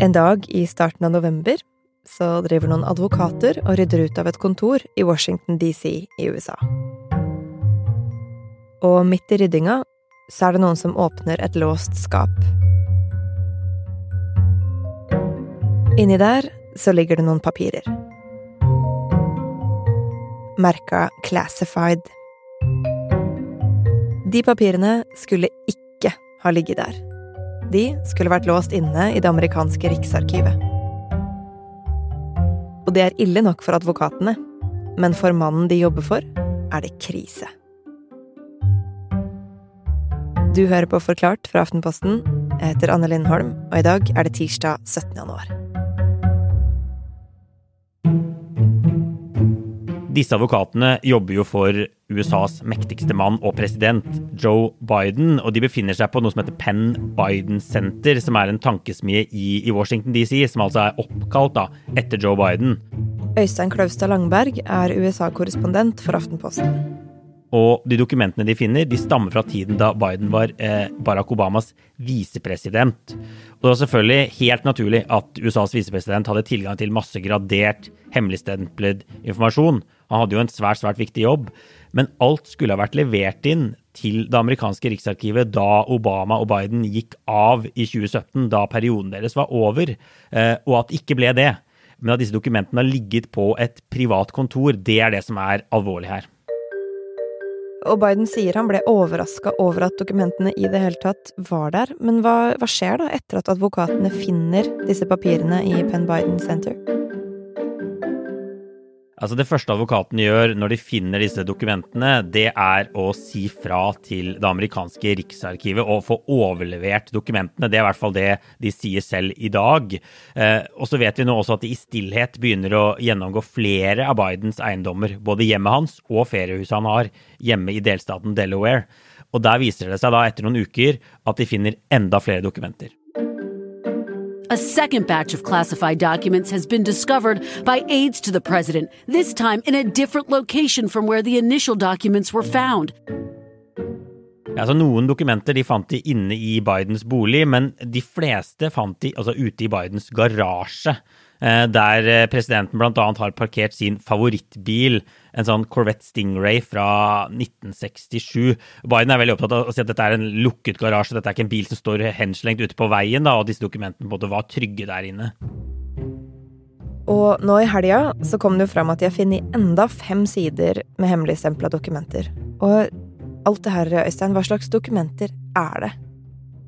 En dag i starten av november så driver noen advokater og rydder ut av et kontor i Washington DC i USA. Og midt i ryddinga så er det noen som åpner et låst skap. Inni der så ligger det noen papirer. Merka 'classified'. De papirene skulle ikke ha ligget der. De skulle vært låst inne i det amerikanske riksarkivet. Og det er ille nok for advokatene, men for mannen de jobber for, er det krise. Du hører på Forklart fra Aftenposten. Jeg heter Anne Lindholm, og i dag er det tirsdag 17. januar. Disse advokatene jobber jo for USAs mektigste mann og president, Joe Biden, og de befinner seg på noe som heter Penn Biden Center, som er en tankesmie i, i Washington DC, som altså er oppkalt da, etter Joe Biden. Øystein Klaustad Langberg er USA-korrespondent for Aftenposten. Og de dokumentene de finner, de stammer fra tiden da Biden var eh, Barack Obamas visepresident. Og det var selvfølgelig helt naturlig at USAs visepresident hadde tilgang til masse gradert, hemmeligstemplet informasjon. Han hadde jo en svært, svært viktig jobb. Men alt skulle ha vært levert inn til det amerikanske riksarkivet da Obama og Biden gikk av i 2017, da perioden deres var over, eh, og at det ikke ble det. Men at disse dokumentene har ligget på et privat kontor, det er det som er alvorlig her. Og Biden sier han ble overraska over at dokumentene i det hele tatt var der. Men hva, hva, skjer da etter at advokatene finner disse papirene i Penn Biden Center? Altså Det første advokaten gjør når de finner disse dokumentene, det er å si fra til det amerikanske riksarkivet og få overlevert dokumentene. Det er i hvert fall det de sier selv i dag. Eh, og så vet vi nå også at de i stillhet begynner å gjennomgå flere av Bidens eiendommer. Både hjemmet hans og feriehuset han har hjemme i delstaten Delaware. Og der viser det seg da etter noen uker at de finner enda flere dokumenter. A second batch of classified documents has been discovered by aides to the president, this time in a different location from where the initial documents were found. Altså, noen dokumenter de fant de inne i Bidens bolig, men de fleste fant de altså, ute i Bidens garasje. Eh, der eh, presidenten bl.a. har parkert sin favorittbil, en sånn Corvette Stingray fra 1967. Biden er veldig opptatt av å si at dette er en lukket garasje, dette er ikke en bil som står henslengt ute på veien, da, og disse dokumentene både var trygge der inne. Og nå i helga så kom det jo fram at de har funnet enda fem sider med hemmeligstempla dokumenter. Og alt det her, Øystein, hva slags dokumenter er det?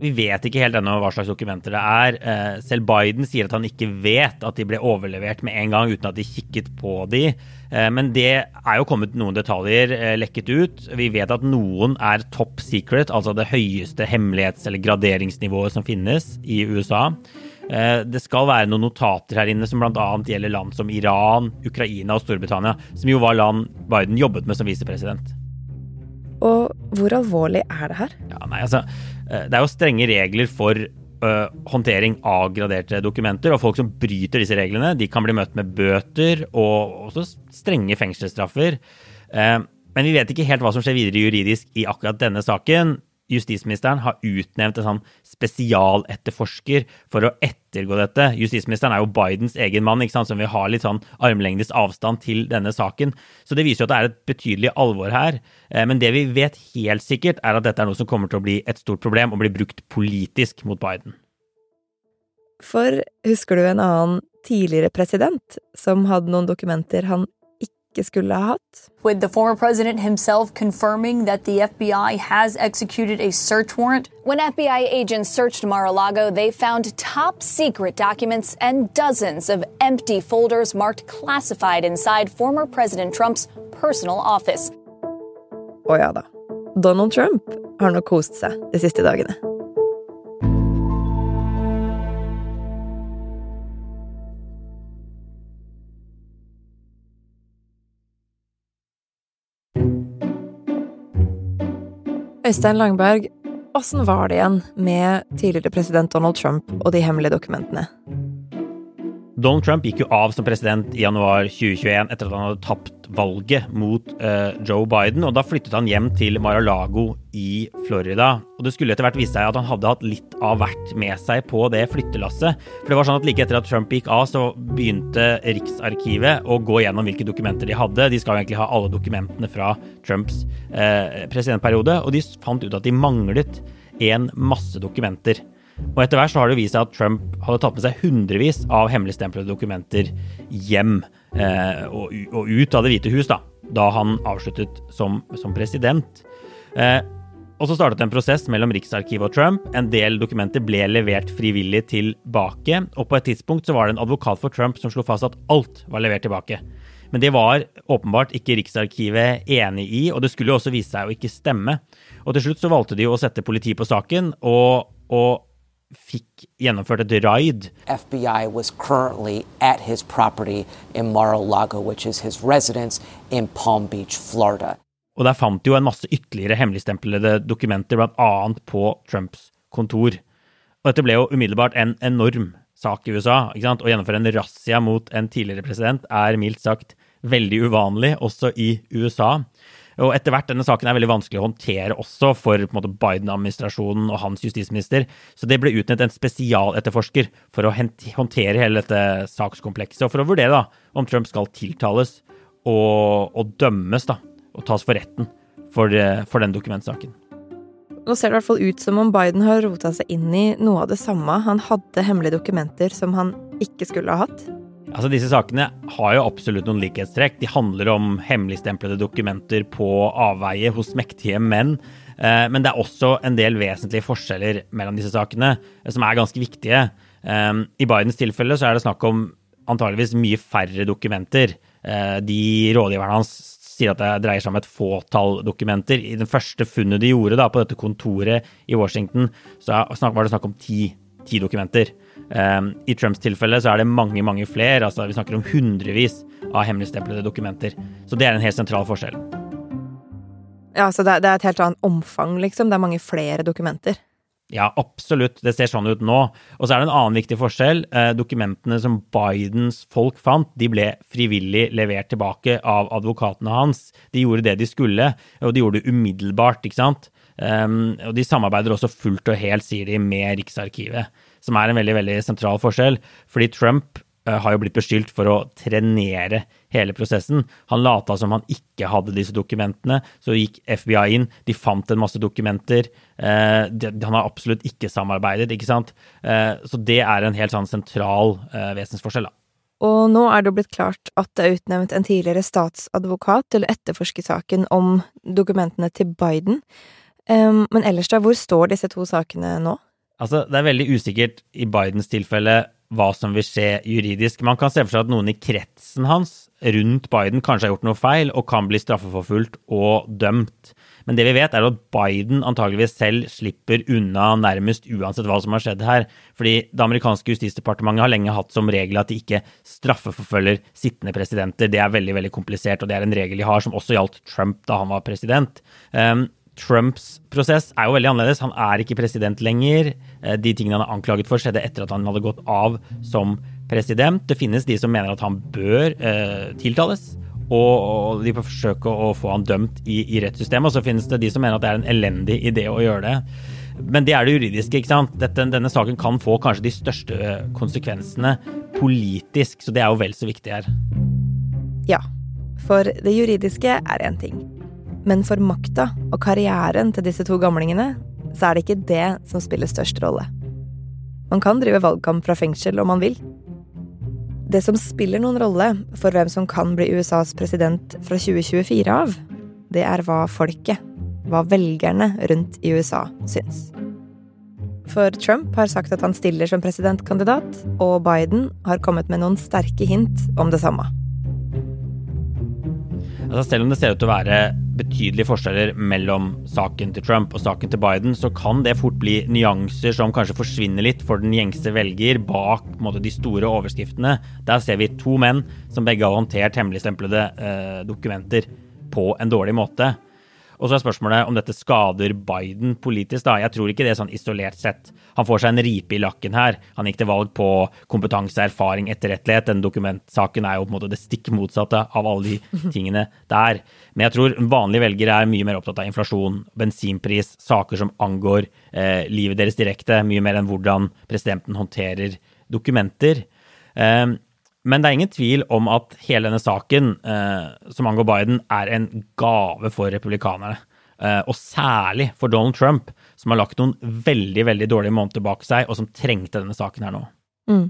Vi vet ikke helt ennå hva slags dokumenter det er. Eh, selv Biden sier at han ikke vet at de ble overlevert med en gang uten at de kikket på de. Eh, men det er jo kommet noen detaljer eh, lekket ut. Vi vet at noen er top secret, altså det høyeste hemmelighets- eller graderingsnivået som finnes i USA. Det skal være noen notater her inne som bl.a. gjelder land som Iran, Ukraina og Storbritannia, som jo var land Biden jobbet med som visepresident. Og hvor alvorlig er det her? Ja, nei, altså, det er jo strenge regler for uh, håndtering av graderte dokumenter. Og folk som bryter disse reglene, de kan bli møtt med bøter og også strenge fengselsstraffer. Uh, men vi vet ikke helt hva som skjer videre juridisk i akkurat denne saken justisministeren har utnevnt en sånn spesialetterforsker for å ettergå dette. Justisministeren er jo Bidens egen mann, ikke sant, som vil ha litt sånn armlengdes avstand til denne saken. Så det viser jo at det er et betydelig alvor her. Eh, men det vi vet helt sikkert, er at dette er noe som kommer til å bli et stort problem og bli brukt politisk mot Biden. For husker du en annen tidligere president som hadde noen dokumenter han ikke skulle ha hatt. With the former president himself confirming that the FBI has executed a search warrant. When FBI agents searched Mar-a-Lago, they found top secret documents and dozens of empty folders marked classified inside former President Trumps personal office. Å ja da. Donald Trump har nok kost seg de siste dagene. Øystein Langberg, åssen var det igjen med tidligere president Donald Trump og de hemmelige dokumentene? Donald Trump gikk jo av som president i januar 2021 etter at han hadde tapt valget mot uh, Joe Biden. og Da flyttet han hjem til Mar-a-Lago i Florida. og Det skulle etter hvert vise seg at han hadde hatt litt av hvert med seg på det flyttelasset. For det var sånn at Like etter at Trump gikk av, så begynte Riksarkivet å gå gjennom hvilke dokumenter de hadde. De skal jo egentlig ha alle dokumentene fra Trumps uh, presidentperiode, og de fant ut at de manglet en masse dokumenter. Og etter hvert så har det vist seg at Trump hadde tatt med seg hundrevis av hemmeligstemplede dokumenter hjem eh, og, og, ut av Det hvite hus da, da han avsluttet som, som president. Eh, og så startet en prosess mellom Riksarkivet og Trump. En del dokumenter ble levert frivillig tilbake, og på et tidspunkt så var det en advokat for Trump som slo fast at alt var levert tilbake. Men det var åpenbart ikke Riksarkivet enig i, og det skulle jo også vise seg å ikke stemme. Og til slutt så valgte de å sette politi på saken, og, og fikk gjennomført et raid. FBI was currently at his property in Mar-a-Lago, which is his residence in Palm Beach, Florida. Og der fant de jo en masse ytterligere hemmeligstemplede dokumenter, bl.a. på Trumps kontor. Og dette ble jo umiddelbart en enorm sak i USA. ikke sant? Å gjennomføre en razzia mot en tidligere president er mildt sagt veldig uvanlig, også i USA. Og etter hvert, denne saken er veldig vanskelig å håndtere også for Biden-administrasjonen og hans justisminister. Så det ble utnevnt en spesialetterforsker for å håndtere hele dette sakskomplekset, og for å vurdere da, om Trump skal tiltales og, og dømmes da, og tas for retten for, for den dokumentsaken. Nå ser det i hvert fall ut som om Biden har rota seg inn i noe av det samme. Han hadde hemmelige dokumenter som han ikke skulle ha hatt. Altså Disse sakene har jo absolutt noen likhetstrekk. De handler om hemmeligstemplede dokumenter på avveie hos mektige menn. Eh, men det er også en del vesentlige forskjeller mellom disse sakene, eh, som er ganske viktige. Eh, I Bidens tilfelle så er det snakk om antageligvis mye færre dokumenter. De rådgiverne hans sier at det dreier seg om et fåtall dokumenter. I den første funnet de gjorde da, på dette kontoret i Washington, så var det snakk om ti, ti dokumenter. Um, I Trumps tilfelle så er det mange, mange flere. altså Vi snakker om hundrevis av hemmeligstemplede dokumenter. Så det er en helt sentral forskjell. Ja, så det er, er et helt annet omfang, liksom? Det er mange flere dokumenter? Ja, absolutt. Det ser sånn ut nå. Og så er det en annen viktig forskjell. Eh, dokumentene som Bidens folk fant, de ble frivillig levert tilbake av advokatene hans. De gjorde det de skulle, og de gjorde det umiddelbart, ikke sant. Um, og de samarbeider også fullt og helt, sier de, med Riksarkivet som er en veldig, veldig sentral forskjell. Fordi Trump uh, har jo blitt beskyldt for å trenere hele prosessen. Han lata som han ikke hadde disse dokumentene. Så gikk FBI inn, de fant en masse dokumenter. Uh, de, han har absolutt ikke samarbeidet, ikke sant. Uh, så det er en helt sånn sentral vesensforskjell, da. Og nå er det jo blitt klart at det er utnevnt en tidligere statsadvokat til å etterforske saken om dokumentene til Biden. Um, men ellers, da, hvor står disse to sakene nå? Altså, det er veldig usikkert i Bidens tilfelle hva som vil skje juridisk. Man kan se for seg at noen i kretsen hans rundt Biden kanskje har gjort noe feil og kan bli straffeforfulgt og dømt. Men det vi vet, er at Biden antageligvis selv slipper unna nærmest uansett hva som har skjedd her. Fordi det amerikanske justisdepartementet har lenge hatt som regel at de ikke straffeforfølger sittende presidenter. Det er veldig veldig komplisert, og det er en regel de har som også gjaldt Trump da han var president. Um, Trumps prosess er jo veldig annerledes. Han er ikke president lenger. Eh, de tingene han er anklaget for, skjedde etter at han hadde gått av som president. Det finnes de som mener at han bør eh, tiltales, og, de får forsøke å få han dømt i, i rettssystemet. Og så finnes det de som mener at det er en elendig idé å gjøre det. Men det er det juridiske. ikke sant? Dette, denne saken kan få kanskje de største eh, konsekvensene politisk, så det er jo vel så viktig her. Ja, for det juridiske er én ting. Men for makta og karrieren til disse to gamlingene, så er det ikke det som spiller størst rolle. Man kan drive valgkamp fra fengsel om man vil. Det som spiller noen rolle for hvem som kan bli USAs president fra 2024 av, det er hva folket, hva velgerne rundt i USA, syns. For Trump har sagt at han stiller som presidentkandidat, og Biden har kommet med noen sterke hint om det samme. Altså selv om det ser ut til å være betydelige forskjeller mellom saken til Trump og saken til Biden, så kan det fort bli nyanser som kanskje forsvinner litt for den gjengse velger bak måte, de store overskriftene. Der ser vi to menn som begge har håndtert hemmeligstemplede eh, dokumenter på en dårlig måte. Og så er spørsmålet om dette skader Biden politisk. da. Jeg tror ikke det er sånn isolert sett. Han får seg en ripe i lakken her. Han gikk til valg på kompetanse, erfaring, etterrettelighet. Den dokumentsaken er jo på en måte det stikk motsatte av alle de tingene der. Men jeg tror vanlige velgere er mye mer opptatt av inflasjon, bensinpris, saker som angår eh, livet deres direkte, mye mer enn hvordan presidenten håndterer dokumenter. Eh, men det er ingen tvil om at hele denne saken eh, som angår Biden, er en gave for republikanerne. Eh, og særlig for Donald Trump, som har lagt noen veldig veldig dårlige måneder bak seg, og som trengte denne saken her nå. Mm.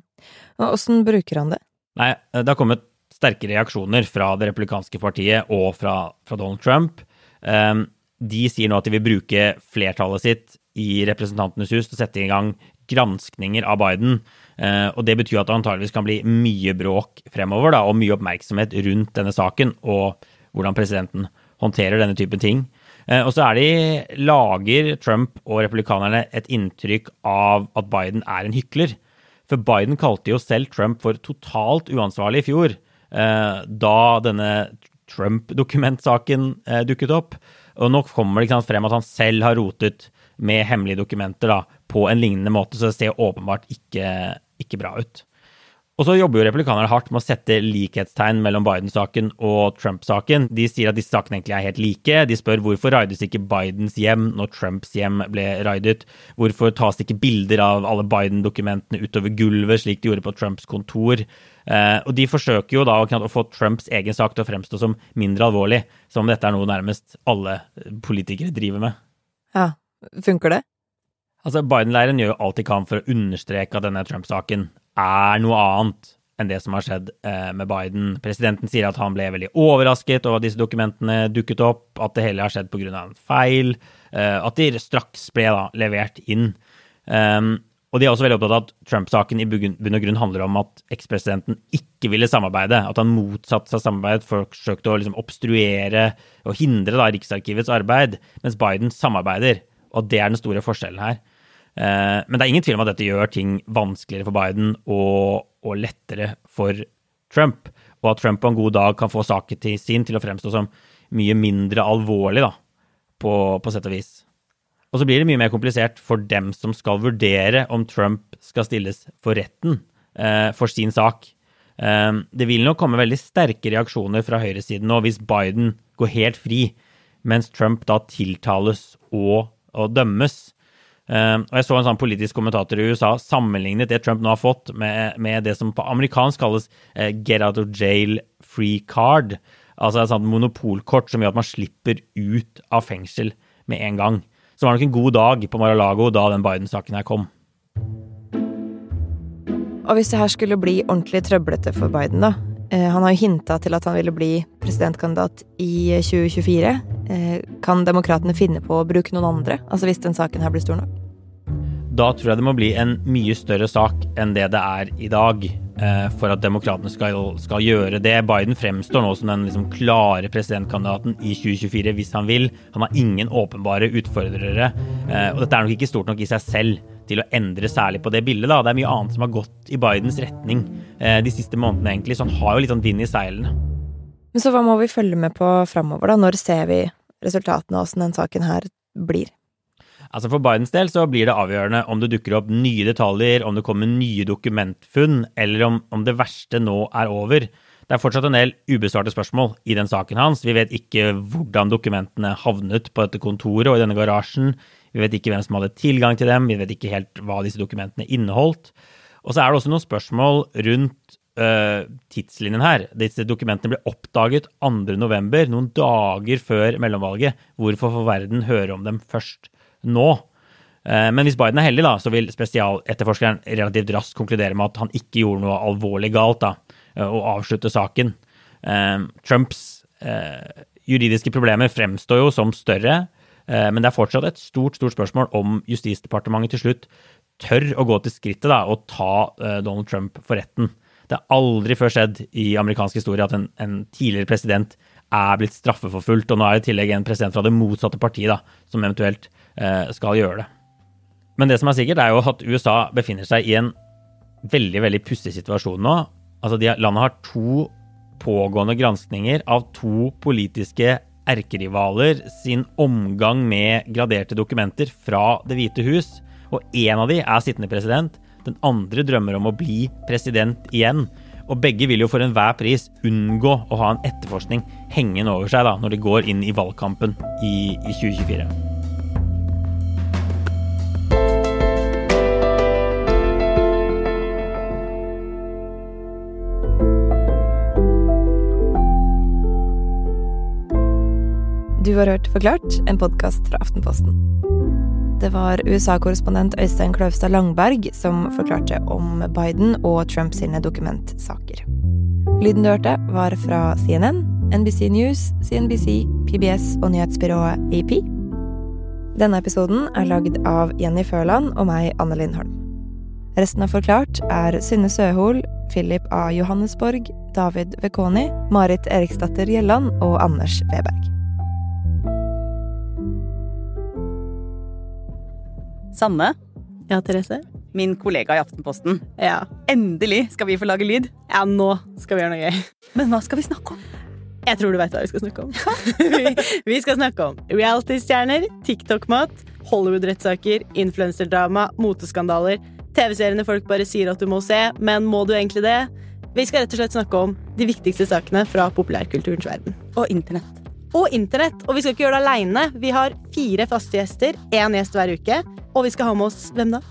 Åssen bruker han det? Nei, eh, Det har kommet sterke reaksjoner fra det republikanske partiet og fra, fra Donald Trump. Eh, de sier nå at de vil bruke flertallet sitt i Representantenes hus til å sette i gang granskninger av Biden. Eh, og det betyr at det antageligvis kan bli mye bråk fremover, da, og mye oppmerksomhet rundt denne saken og hvordan presidenten håndterer denne typen ting. Eh, og så er de, lager Trump og republikanerne et inntrykk av at Biden er en hykler. For Biden kalte jo selv Trump for totalt uansvarlig i fjor, eh, da denne Trump-dokumentsaken dukket opp. Og nå kommer det frem at han selv har rotet med hemmelige dokumenter da, på en lignende måte, så det ser åpenbart ikke, ikke bra ut. Og så jobber jo republikanerne hardt med å sette likhetstegn mellom Biden-saken og Trump-saken. De sier at disse sakene egentlig er helt like. De spør hvorfor raides ikke Bidens hjem når Trumps hjem ble raidet? Hvorfor tas det ikke bilder av alle Biden-dokumentene utover gulvet, slik de gjorde på Trumps kontor? Eh, og de forsøker jo da å få Trumps egen sak til å fremstå som mindre alvorlig, som om dette er noe nærmest alle politikere driver med. Ja, funker det? Altså, Biden-leiren gjør jo alt de kan for å understreke at denne Trump-saken er noe annet enn det som har skjedd eh, med Biden. Presidenten sier at han ble veldig overrasket over at disse dokumentene dukket opp, at det hele har skjedd pga. en feil, eh, at de straks ble da, levert inn. Um, og de er også veldig opptatt av at Trump-saken i bunn og grunn handler om at ekspresidenten ikke ville samarbeide, at han motsatte seg samarbeid, forsøkte å liksom obstruere og hindre da Riksarkivets arbeid, mens Biden samarbeider. Og det er den store forskjellen her. Eh, men det er ingen tvil om at dette gjør ting vanskeligere for Biden og, og lettere for Trump. Og at Trump på en god dag kan få saken til sin til å fremstå som mye mindre alvorlig, da, på, på sett og vis. Og så blir det mye mer komplisert for dem som skal vurdere om Trump skal stilles for retten eh, for sin sak. Eh, det vil nok komme veldig sterke reaksjoner fra høyresiden nå hvis Biden går helt fri, mens Trump da tiltales og, og dømmes. Uh, og Jeg så en sånn politisk kommentator i USA sammenlignet det Trump nå har fått, med, med det som på amerikansk kalles uh, get out of jail free card. Altså et sånt monopolkort som gjør at man slipper ut av fengsel med en gang. Så det var nok en god dag på Mar-a-Lago da den Biden-saken her kom. Og hvis det her skulle bli ordentlig trøblete for Biden, da Han har jo hinta til at han ville bli presidentkandidat i 2024. Kan demokratene finne på å bruke noen andre, altså hvis den saken her blir stor nok? Da tror jeg det må bli en mye større sak enn det det er i dag, eh, for at demokratene skal, skal gjøre det. Biden fremstår nå som den liksom klare presidentkandidaten i 2024 hvis han vil. Han har ingen åpenbare utfordrere, eh, og dette er nok ikke stort nok i seg selv til å endre særlig på det bildet. Da. Det er mye annet som har gått i Bidens retning eh, de siste månedene, egentlig, så han har jo litt sånn vind i seilene. Men så hva må vi følge med på framover, da? Når ser vi resultatene av åssen den saken her blir? Altså For Bidens del så blir det avgjørende om det dukker opp nye detaljer, om det kommer nye dokumentfunn, eller om, om det verste nå er over. Det er fortsatt en del ubesvarte spørsmål i den saken hans. Vi vet ikke hvordan dokumentene havnet på dette kontoret og i denne garasjen. Vi vet ikke hvem som hadde tilgang til dem. Vi vet ikke helt hva disse dokumentene inneholdt. Og så er det også noen spørsmål rundt uh, tidslinjen her. Disse dokumentene ble oppdaget 2.11., noen dager før mellomvalget. Hvorfor får verden høre om dem først nå. Eh, men hvis Biden er heldig, da, så vil spesialetterforskeren relativt raskt konkludere med at han ikke gjorde noe alvorlig galt da, eh, og avslutte saken. Trumps juridiske problemer fremstår jo som større, men det er fortsatt et stort stort spørsmål om Justisdepartementet til slutt tør å gå til skrittet da, og ta Donald Trump for retten. Det har aldri før skjedd i amerikansk historie at en, en tidligere president er blitt straffeforfulgt, og nå er det i tillegg en president fra det motsatte partiet som eventuelt Eh, skal gjøre det. Men det som er sikkert, er jo at USA befinner seg i en veldig veldig pussig situasjon nå. Altså, de, Landet har to pågående granskninger av to politiske erkerivaler sin omgang med graderte dokumenter fra Det hvite hus. Og én av de er sittende president. Den andre drømmer om å bli president igjen. Og begge vil jo for enhver pris unngå å ha en etterforskning hengende over seg da, når de går inn i valgkampen i, i 2024. Du har hørt Forklart, en podkast fra Aftenposten. Det var USA-korrespondent Øystein Kløvstad Langberg som forklarte om Biden og Trump sine dokumentsaker. Lyden du hørte, var fra CNN, NBC News, CNBC, PBS og nyhetsbyrået AP. Denne episoden er lagd av Jenny Førland og meg, Anne Lindholm. Resten av Forklart er Synne Søhol, Philip A. Johannesborg, David Vekoni, Marit Eriksdatter Gjelland og Anders Weberg. Sanne, Ja, Therese? min kollega i Aftenposten. Ja. Endelig skal vi få lage lyd. ja, nå skal vi gjøre noe gøy. Men hva skal vi snakke om? Jeg tror du veit hva vi skal snakke om. vi, skal snakke om reality-stjerner, TikTok-mat, Hollywood-rettssaker, influenserdrama, moteskandaler, TV-seriene folk bare sier at du må se, men må du egentlig det? Vi skal rett og slett snakke om de viktigste sakene fra populærkulturens verden. Og internett. Og internett. Og vi skal ikke gjøre det aleine. Vi har fire faste gjester, én gjest hver uke. Og vi skal ha med oss hvem da?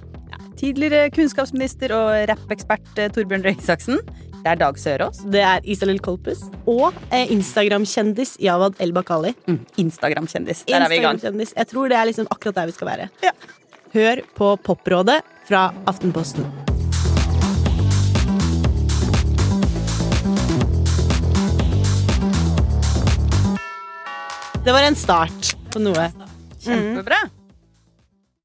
Tidligere kunnskapsminister og rappekspert eh, Torbjørn Røe Isaksen. Det er Dag Sørås. Det er Isalill Kolpus. Og eh, Instagram-kjendis Jawad El Bakali. Mm, Instagram-kjendis. Der er vi i gang. Jeg tror det er liksom akkurat der vi skal være. Ja. Hør på Poprådet fra Aftenposten. Det var en start på noe. Kjempebra.